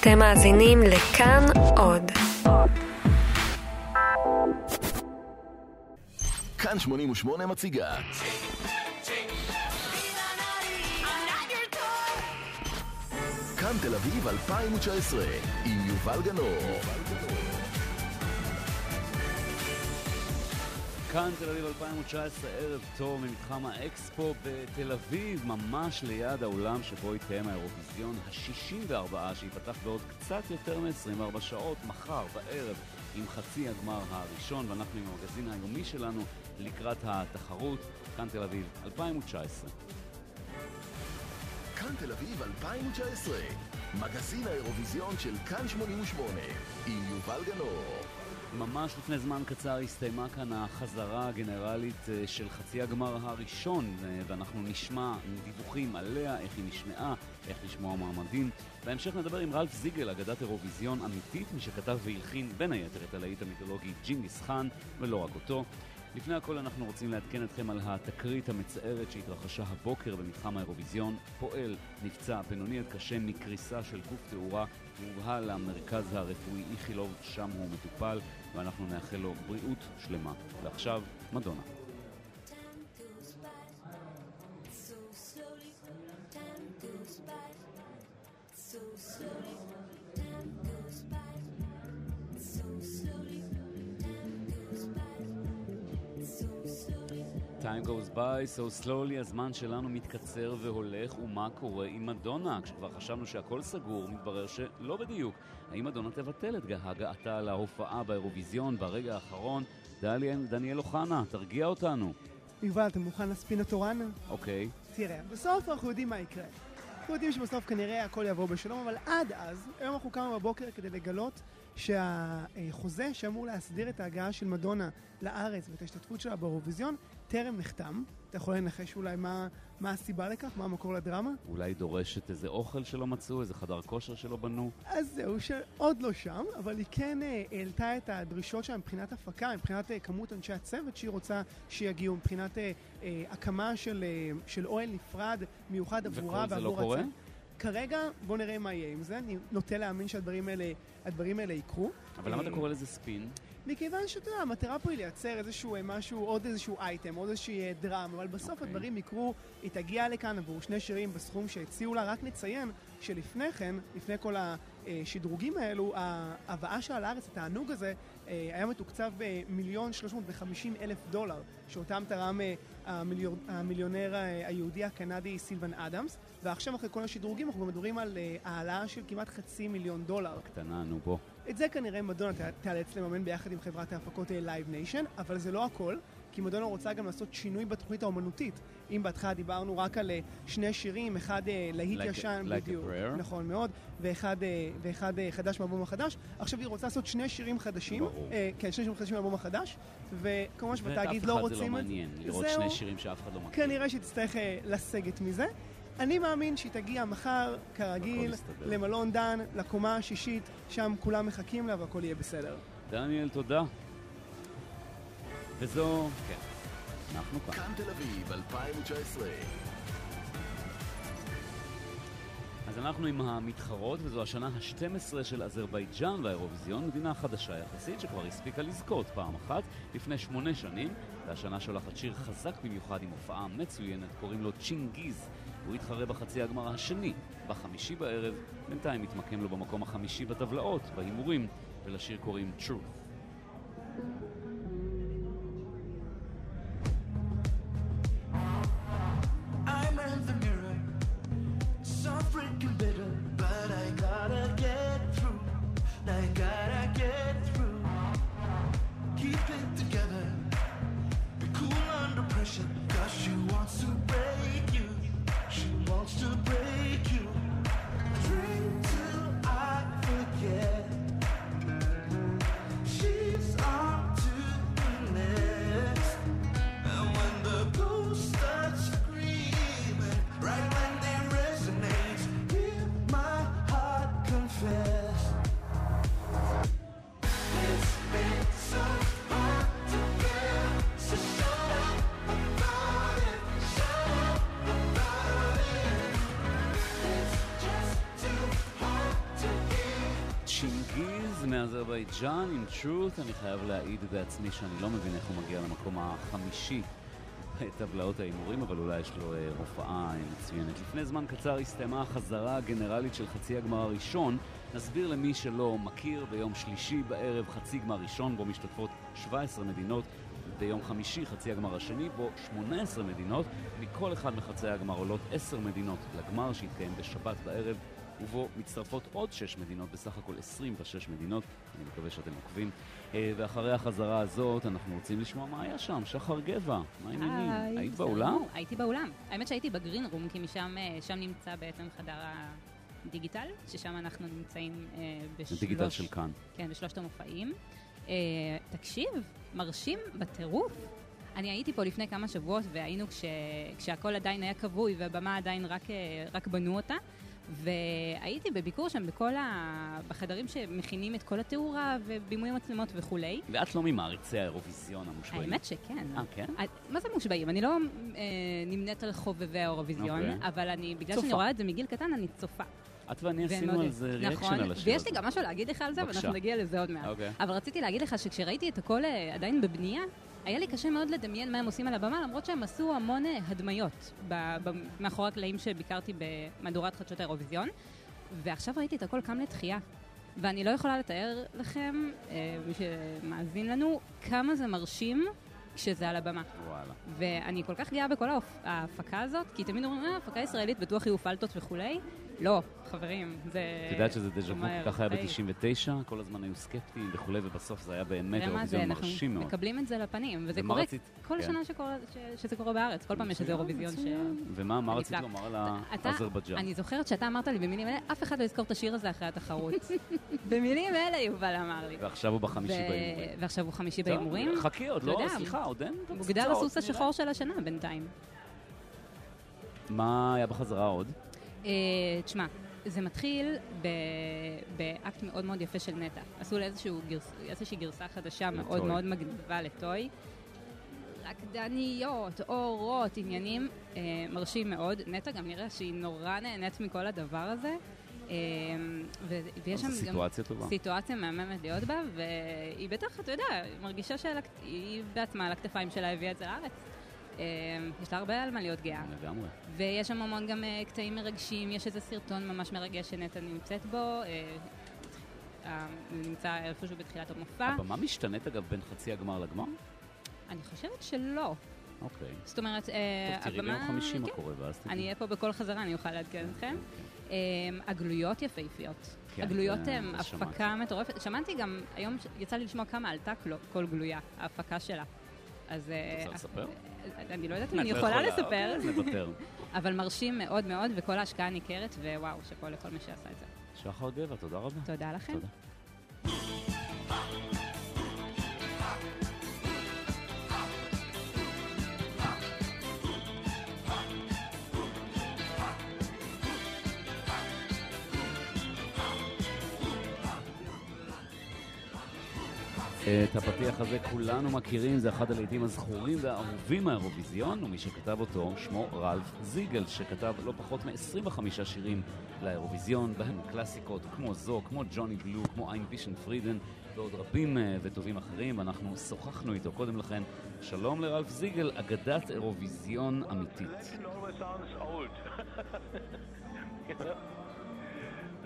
אתם מאזינים לכאן עוד. כאן 88 מציגה. כאן תל אביב 2019 עם יובל גנור. כאן תל אביב 2019, ערב טוב ממתחם האקספו בתל אביב, ממש ליד האולם שבו יתקיים האירוויזיון ה-64 שייפתח בעוד קצת יותר מ-24 שעות, מחר בערב עם חצי הגמר הראשון, ואנחנו עם המגזין היומי שלנו לקראת התחרות, כאן תל אביב 2019. כאן תל אביב 2019, מגזין האירוויזיון של כאן 88 עם יובל גנור. ממש לפני זמן קצר הסתיימה כאן החזרה הגנרלית אה, של חצי הגמר הראשון, אה, ואנחנו נשמע דיווחים עליה, איך היא נשמעה, איך לשמוע מעמדים. בהמשך נדבר עם רלף זיגל, אגדת אירוויזיון אמיתית, מי שכתב והלחין בין היתר את הלהיט המיתולוגי ג'ינגיס חאן, ולא רק אותו. לפני הכל אנחנו רוצים לעדכן אתכם על התקרית המצערת שהתרחשה הבוקר במתחם האירוויזיון. פועל נפצע בינוני עד קשה מקריסה של גוף תאורה והובהל למרכז הרפואי איכילוב, שם הוא מטופל, ואנחנו נאחל לו בריאות שלמה. ועכשיו, מדונה. Time goes by so slowly, הזמן שלנו מתקצר והולך, ומה קורה עם מדונה? כשכבר חשבנו שהכל סגור, מתברר שלא בדיוק. האם מדונה תבטל את הגעתה להופעה באירוויזיון ברגע האחרון? דניאל, דניאל אוחנה, תרגיע אותנו. יובל, אתה מוכן לספין התורן? אוקיי. תראה, בסוף אנחנו יודעים מה יקרה. אנחנו יודעים שבסוף כנראה הכל יעבור בשלום, אבל עד אז, היום אנחנו קמה בבוקר כדי לגלות שהחוזה שאמור להסדיר את ההגעה של מדונה לארץ ואת ההשתתפות שלה באירוויזיון טרם נחתם. אתה יכול לנחש אולי מה, מה הסיבה לכך? מה המקור לדרמה? אולי דורשת איזה אוכל שלא מצאו, איזה חדר כושר שלא בנו? אז זהו, שעוד לא שם, אבל היא כן אה, העלתה את הדרישות שלה מבחינת הפקה, מבחינת אה, כמות אנשי הצוות שהיא רוצה שיגיעו, מבחינת אה, אה, הקמה של, אה, של אוהל נפרד, מיוחד עבורה וכל זה לא ועבור קורה? הצוות. כרגע בוא נראה מה יהיה עם זה, אני נוטה להאמין שהדברים האלה, האלה יקרו. אבל למה אה, אתה קורא לזה ספין? מכיוון שאתה יודע, המטרה פה היא לייצר איזשהו אה, משהו, עוד איזשהו אייטם, עוד איזושהי אה, דרמה, אבל בסוף אוקיי. הדברים יקרו, היא תגיע לכאן עבור שני שירים בסכום שהציעו לה, רק נציין שלפני כן, לפני כל השדרוגים האלו, ההבאה שלה לארץ, התענוג הזה, אה, היה מתוקצב במיליון שלוש מאות וחמישים אלף דולר, שאותם תרם המיליור, המיליונר היהודי הקנדי סילבן אדמס, ועכשיו אחרי כל השדרוגים אנחנו מדברים על אה, העלאה של כמעט חצי מיליון דולר. קטנה, נו בוא. את זה כנראה מדונה תיאלץ לממן ביחד עם חברת ההפקות אה, Live Nation, אבל זה לא הכל, כי מדונה רוצה גם לעשות שינוי בתוכנית האומנותית. אם בהתחלה דיברנו רק על אה, שני שירים, אחד אה, להיט Like a- ישן, Like a בדיוק, Prayer. נכון מאוד, ואחד, ואחד חדש מהאלבום החדש, עכשיו היא רוצה לעשות שני שירים חדשים, ברור. אה, כן, שני שירים חדשים מהאלבום החדש, וכמובן שבתאגיד לא אחד רוצים זה לא את זה. מעניין, לראות זהו. שני שירים שאף אחד לא מכיר. כנראה שתצטרך לסגת מזה. אני מאמין שהיא תגיע מחר, כרגיל. למלון דן, לקומה השישית, שם כולם מחכים לה והכל יהיה בסדר. דניאל, תודה. וזו, כן, אנחנו כאן. כאן תל אביב 2019, אנחנו עם המתחרות, וזו השנה ה-12 של אזרבייג'אן והאירוויזיון, מדינה חדשה יחסית שכבר הספיקה לזכות פעם אחת לפני שמונה שנים, והשנה שולחת שיר חזק במיוחד עם הופעה מצוינת, קוראים לו צ'ינגיז. הוא יתחרה בחצי הגמר השני, בחמישי בערב, בינתיים מתמקם לו במקום החמישי בטבלאות, בהימורים, ולשיר קוראים Truth. not super מאזרבייג'אן עם truth, אני חייב להעיד בעצמי שאני לא מבין איך הוא מגיע למקום החמישי בטבלאות ההימורים, אבל אולי יש לו אה, הופעה אה, מצוינת. לפני זמן קצר הסתיימה החזרה הגנרלית של חצי הגמר הראשון. נסביר למי שלא מכיר, ביום שלישי בערב חצי גמר ראשון, בו משתתפות 17 מדינות. ביום חמישי חצי הגמר השני, בו 18 מדינות, מכל אחד מחצי הגמר עולות 10 מדינות לגמר שהתקיים בשבת בערב, ובו מצטרפות עוד 6 מדינות, בסך הכל 26 מדינות, אני מקווה שאתם עוקבים. אה, ואחרי החזרה הזאת אנחנו רוצים לשמוע מה היה שם, שחר גבע, מה העניינים? היי, היית באולם? הייתי באולם. האמת שהייתי בגרין רום, כי משם אה, נמצא בעצם חדר הדיגיטל, ששם אנחנו נמצאים אה, בשלוש... הדיגיטל של כאן. כן, בשלושת המופעים. אה, תקשיב, מרשים בטירוף. אני הייתי פה לפני כמה שבועות והיינו כש, כשהכל עדיין היה כבוי והבמה עדיין רק, רק בנו אותה. והייתי בביקור שם בכל ה... בחדרים שמכינים את כל התאורה ובימוי מצלמות וכולי. ואת לא ממעריצי האירוויזיון המושבעים. האמת שכן. אה, כן? אה, מה זה מושבעים? אני לא אה, נמנית על חובבי האירוויזיון, אוקיי. אבל אני, בגלל צופה. שאני רואה את זה מגיל קטן, אני צופה. את ואני עשינו על זה ריאקשן נכון, על השיר ויש לי. גם משהו להגיד לך על זה, בבקשה. ואנחנו נגיע לזה עוד מעט. אוקיי. אבל רציתי להגיד לך שכשראיתי את הכל אה, עדיין בבנייה, היה לי קשה מאוד לדמיין מה הם עושים על הבמה, למרות שהם עשו המון אה, הדמיות מאחורי הקלעים שביקרתי במהדורת חדשות האירוויזיון, ועכשיו ראיתי את הכל קם לתחייה. ואני לא יכולה לתאר לכם, אה, מי שמאזין לנו, כמה זה מרשים כשזה על הבמה. וואלה. ואני כל כך גאה בכל ההפקה הזאת, כי תמיד אומרים, אה, הפקה ישראלית, בטוח יהיו פלטות וכולי. לא, חברים, זה... את יודעת שזה דז'ה וו, ככה היה היי. ב-99, כל הזמן היו סקפטיים וכולי, ובסוף זה היה באמת אירוויזיון מרשים מאוד. מקבלים את זה לפנים, וזה קורה? כל כן. שנה שזה קורה בארץ, כל פעם יש איזה אירוויזיון ש... ומה מה רצית. לומר על האזרבייג'אן? אני זוכרת שאתה אמרת לי במילים אלה, אף אחד לא יזכור את השיר הזה אחרי התחרות. במילים אלה יובל אמר לי. ועכשיו הוא בחמישי בהימורים. ועכשיו הוא חמישי בהימורים. חכי, עוד לא, סליחה, עוד אין גדל הסוס. השחור של השנה בינתיים. מה היה בחזרה עוד? אה, תשמע, זה מתחיל ב- באקט מאוד מאוד יפה של נטע. עשו לה איזשהו גרס, איזושהי גרסה חדשה מאוד ל Toy. מאוד מגניבה ל Toy. רקדניות, אורות, עניינים, אה, מרשים מאוד. נטע גם נראה שהיא נורא נהנית מכל הדבר הזה. אה, ו- ויש שם גם סיטואציה טובה. סיטואציה מהממת להיות בה, והיא בטח, אתה יודע, מרגישה שהיא בעצמה על הכתפיים שלה הביאה את זה לארץ. אה, יש לה הרבה על מה להיות גאה. לגמרי. ויש שם המון גם אה, קטעים מרגשים, יש איזה סרטון ממש מרגש שנטע נמצאת בו, אה, אה, נמצא איפשהו בתחילת המופע. הבמה משתנית אגב בין חצי הגמר לגמר? אני חושבת שלא. אוקיי. זאת אומרת, אה, טוב, תראי הבמה... ביום חמישי מה כן. קורה, ואז תדעי. אני אהיה פה בכל חזרה, אני אוכל לעדכן אתכם. אה, הגלויות יפהפיות. כן, הגלויות הן. הפקה מטורפת. שמעתי גם, היום יצא לי לשמוע כמה עלתה כל גלויה, ההפקה שלה. אז... אה, רוצה לספר? אני לא יודעת אם את אני לא יכולה לספר, נוותר. אבל מרשים מאוד מאוד, וכל ההשקעה ניכרת, ווואו, שאפו לכל מי שעשה את זה. שחר גבע, תודה רבה. תודה לכם. תודה. את הפתיח הזה כולנו מכירים, זה אחד הלעיתים הזכורים והאהובים מהאירוויזיון, ומי שכתב אותו שמו רלף זיגל, שכתב לא פחות מ-25 שירים לאירוויזיון, בהם קלאסיקות כמו זו, כמו ג'וני בלו, כמו איין וישן פרידן, ועוד רבים אה, וטובים אחרים, ואנחנו שוחחנו איתו קודם לכן. שלום לרלף זיגל, אגדת אירוויזיון אמיתית.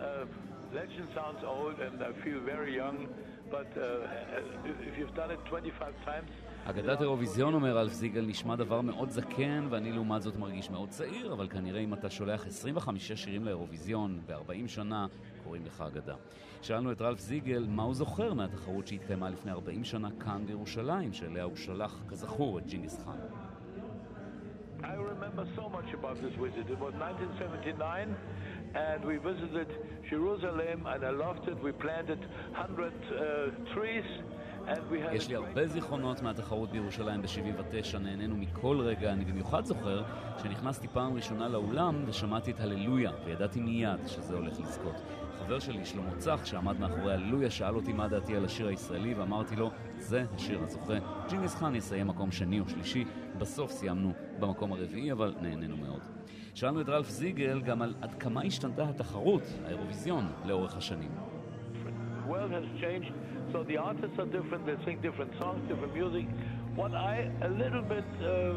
Uh, legend sounds old, and I feel very young. But uh, if if you've done it 25 times, אגדת אירוויזיון, אומר אלף זיגל, נשמע דבר מאוד זקן, ואני לעומת זאת מרגיש מאוד צעיר, אבל כנראה אם אתה שולח 25 שירים לאירוויזיון ב-40 שנה, קוראים לך אגדה. שאלנו את רלף זיגל מה הוא זוכר מהתחרות שהתקיימה לפני 40 שנה כאן בירושלים, שאליה הוא שלח, כזכור, את ג'ינגיס חאן. I remember so much about this visit. It was 1979, and we visited Jerusalem, and I loved it. We planted 100 uh, trees. יש לי הרבה זיכרונות מהתחרות בירושלים ב-79, נהנינו מכל רגע. אני במיוחד זוכר שנכנסתי פעם ראשונה לאולם ושמעתי את הללויה, וידעתי מיד שזה הולך לזכות. חבר שלי, שלמה צח, שעמד מאחורי הללויה, שאל אותי מה דעתי על השיר הישראלי, ואמרתי לו, זה השיר הזוכה. ג'ינגיס חאן יסיים מקום שני או שלישי, בסוף סיימנו במקום הרביעי, אבל נהנינו מאוד. שאלנו את רלף זיגל גם על עד כמה השתנתה התחרות, האירוויזיון, לאורך השנים. world. What I a little bit uh,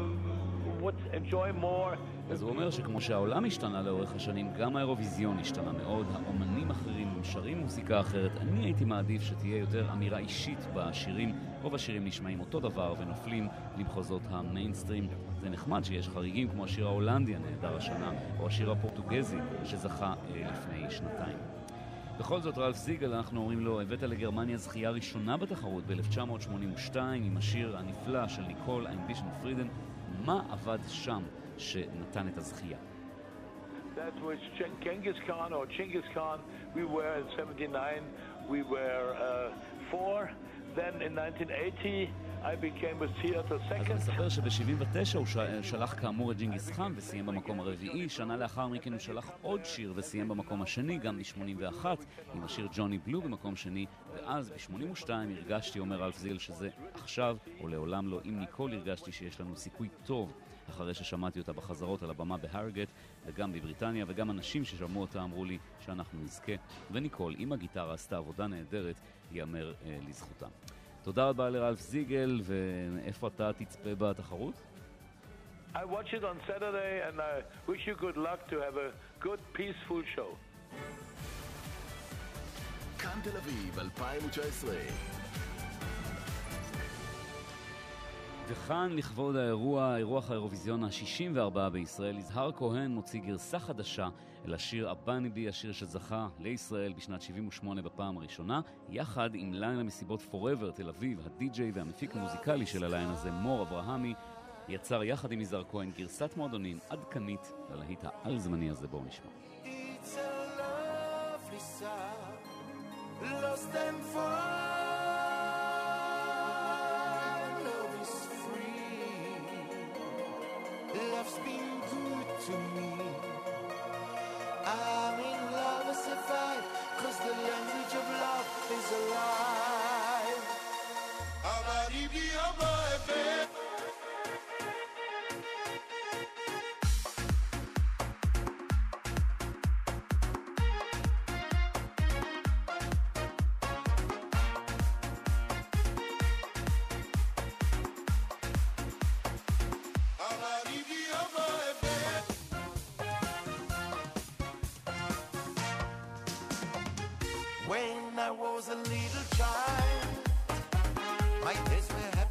would enjoy more אז הוא אומר שכמו שהעולם השתנה לאורך השנים, גם האירוויזיון השתנה מאוד, האומנים אחרים שרים מוזיקה אחרת. אני הייתי מעדיף שתהיה יותר אמירה אישית בשירים. רוב השירים נשמעים אותו דבר ונופלים למחוזות המיינסטרים. זה נחמד שיש חריגים כמו השיר ההולנדי הנהדר השנה, או השיר הפורטוגזי שזכה אה, לפני שנתיים. בכל זאת, רלף זיגל, אנחנו אומרים לו, הבאת לגרמניה זכייה ראשונה בתחרות ב-1982 עם השיר הנפלא של ניקול, האמבישן פרידן. מה עבד שם שנתן את הזכייה? That was Genghis Khan or Genghis Khan. We were in 79, we were uh, four. Then in 1980, אז. נספר שב-79 הוא שלח כאמור את ג'ינגיס חאן וסיים במקום הרביעי, שנה לאחר מכן הוא שלח עוד שיר וסיים במקום השני, גם ב-81, עם השיר ג'וני בלו במקום שני, ואז ב-82 הרגשתי, אומר אלף זיל, שזה עכשיו או לעולם לא. עם ניקול הרגשתי שיש לנו סיכוי טוב. אחרי ששמעתי אותה בחזרות על הבמה בהרגט וגם בבריטניה וגם אנשים ששמעו אותה אמרו לי שאנחנו נזכה וניקול עם הגיטרה עשתה עבודה נהדרת, ייאמר אה, לזכותה. תודה רבה לרלף זיגל, ואיפה אתה תצפה בתחרות? I watch it on Saturday, and I wish you good luck to have a good, peaceful show. כאן תל אביב 2019. וכאן לכבוד האירוע, אירוח האירוויזיון ה-64 בישראל, יזהר כהן מוציא גרסה חדשה אל השיר "אבני בי", השיר שזכה לישראל בשנת 78 בפעם הראשונה, יחד עם ליין המסיבות Forever תל אביב, הדי-ג'יי והמפיק המוזיקלי של הליין הזה, מור אברהמי, יצר יחד עם יזהר כהן גרסת מועדונים עדכנית ללהיט העל-זמני הזה, בואו נשמע. It's a lovely sound, lost and found. Love's been good to me. When I was a little child, my days were happy,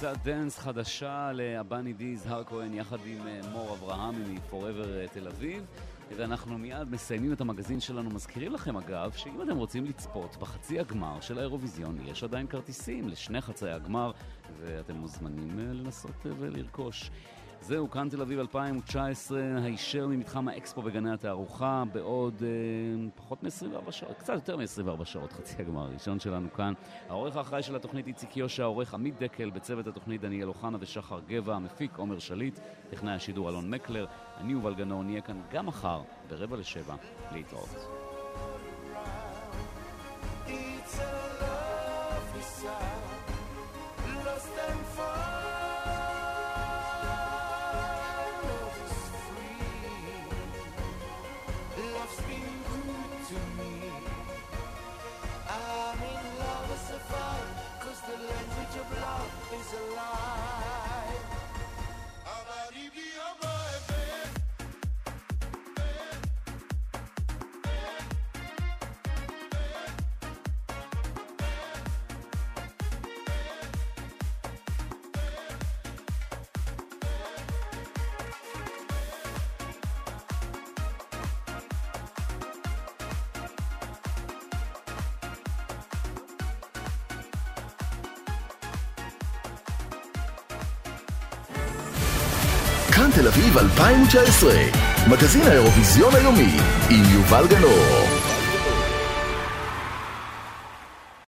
גרסת דנס חדשה לאבניבי יזהר כהן יחד עם אה, מור אברהמי מ Forever Tel Aviv. ואנחנו מיד מסיימים את המגזין שלנו. מזכירים לכם אגב, שאם אתם רוצים לצפות בחצי הגמר של האירוויזיון, יש עדיין כרטיסים לשני חצאי הגמר, ואתם מוזמנים אה, לנסות אה, ולרכוש. זהו, כאן תל אביב 2019, הישר ממתחם האקספו בגני התערוכה, בעוד אה, פחות מ-24 שעות, קצת יותר מ-24 שעות, חצי הגמר הראשון שלנו כאן. העורך האחראי של התוכנית איציק יושע, העורך עמית דקל, בצוות התוכנית דניאל אוחנה ושחר גבע, המפיק עומר שליט, טכנאי השידור אלון מקלר, אני יובל גנון, נהיה כאן גם מחר, ברבע לשבע, להתראות. It's a lovely כאן תל אביב 2019, מגזין האירוויזיון היומי עם יובל גנור.